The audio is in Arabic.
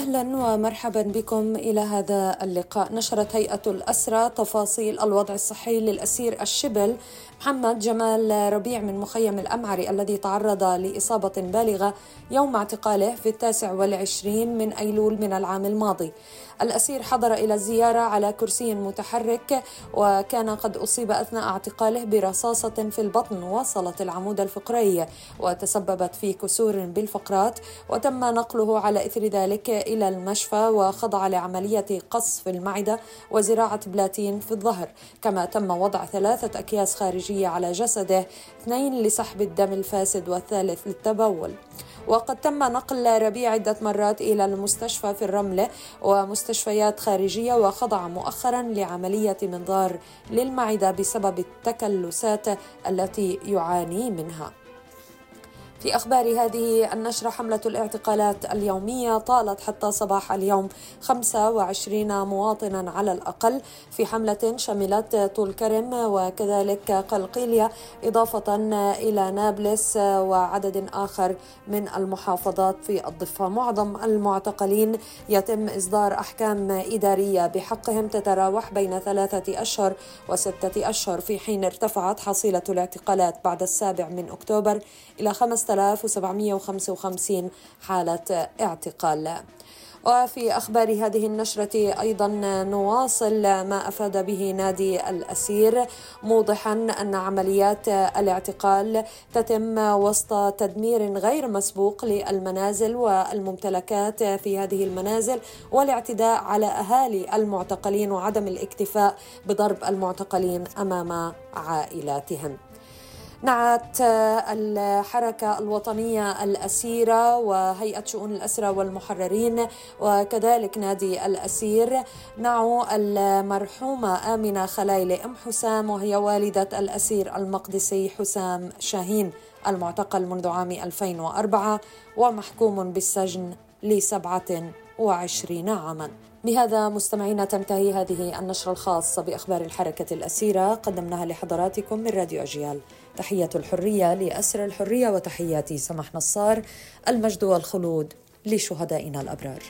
أهلا ومرحبا بكم إلى هذا اللقاء. نشرت هيئة الاسرى تفاصيل الوضع الصحي للأسير الشبل. محمد جمال ربيع من مخيم الأمعري الذي تعرض لإصابة بالغة يوم اعتقاله في التاسع والعشرين من أيلول من العام الماضي. الأسير حضر إلى الزيارة على كرسي متحرك وكان قد أصيب أثناء اعتقاله برصاصة في البطن وصلت العمود الفقري وتسببت في كسور بالفقرات وتم نقله على إثر ذلك إلى المشفى وخضع لعملية قص في المعدة وزراعة بلاتين في الظهر. كما تم وضع ثلاثة أكياس خارجية على جسده اثنين لسحب الدم الفاسد والثالث للتبول. وقد تم نقل ربيع عدة مرات إلى المستشفى في الرملة ومستشفيات خارجية وخضع مؤخرا لعملية منظار للمعدة بسبب التكلسات التي يعاني منها. في أخبار هذه النشرة حملة الاعتقالات اليومية طالت حتى صباح اليوم 25 مواطنا على الأقل في حملة شملت طول كرم وكذلك قلقيلية إضافة إلى نابلس وعدد آخر من المحافظات في الضفة. معظم المعتقلين يتم إصدار أحكام إدارية بحقهم تتراوح بين ثلاثة أشهر وستة أشهر. في حين ارتفعت حصيلة الاعتقالات بعد السابع من أكتوبر إلى 5755 حالة اعتقال. وفي أخبار هذه النشرة أيضا نواصل ما أفاد به نادي الأسير موضحا أن عمليات الاعتقال تتم وسط تدمير غير مسبوق للمنازل والممتلكات في هذه المنازل والاعتداء على أهالي المعتقلين وعدم الاكتفاء بضرب المعتقلين أمام عائلاتهم. نعت الحركة الوطنية الأسيرة وهيئة شؤون الأسرى والمحررين وكذلك نادي الأسير. نعوا المرحومة آمنة خلايلة أم حسام وهي والدة الأسير المقدسي حسام شاهين المعتقل منذ عام 2004 ومحكوم بالسجن لسبعة وعشرين عاما. بهذا مستمعينا تنتهي هذه النشرة الخاصة بأخبار الحركة الأسيرة. قدمناها لحضراتكم من راديو أجيال. تحية الحرية لأسر الحرية وتحياتي سمح نصار المجد والخلود لشهدائنا الأبرار.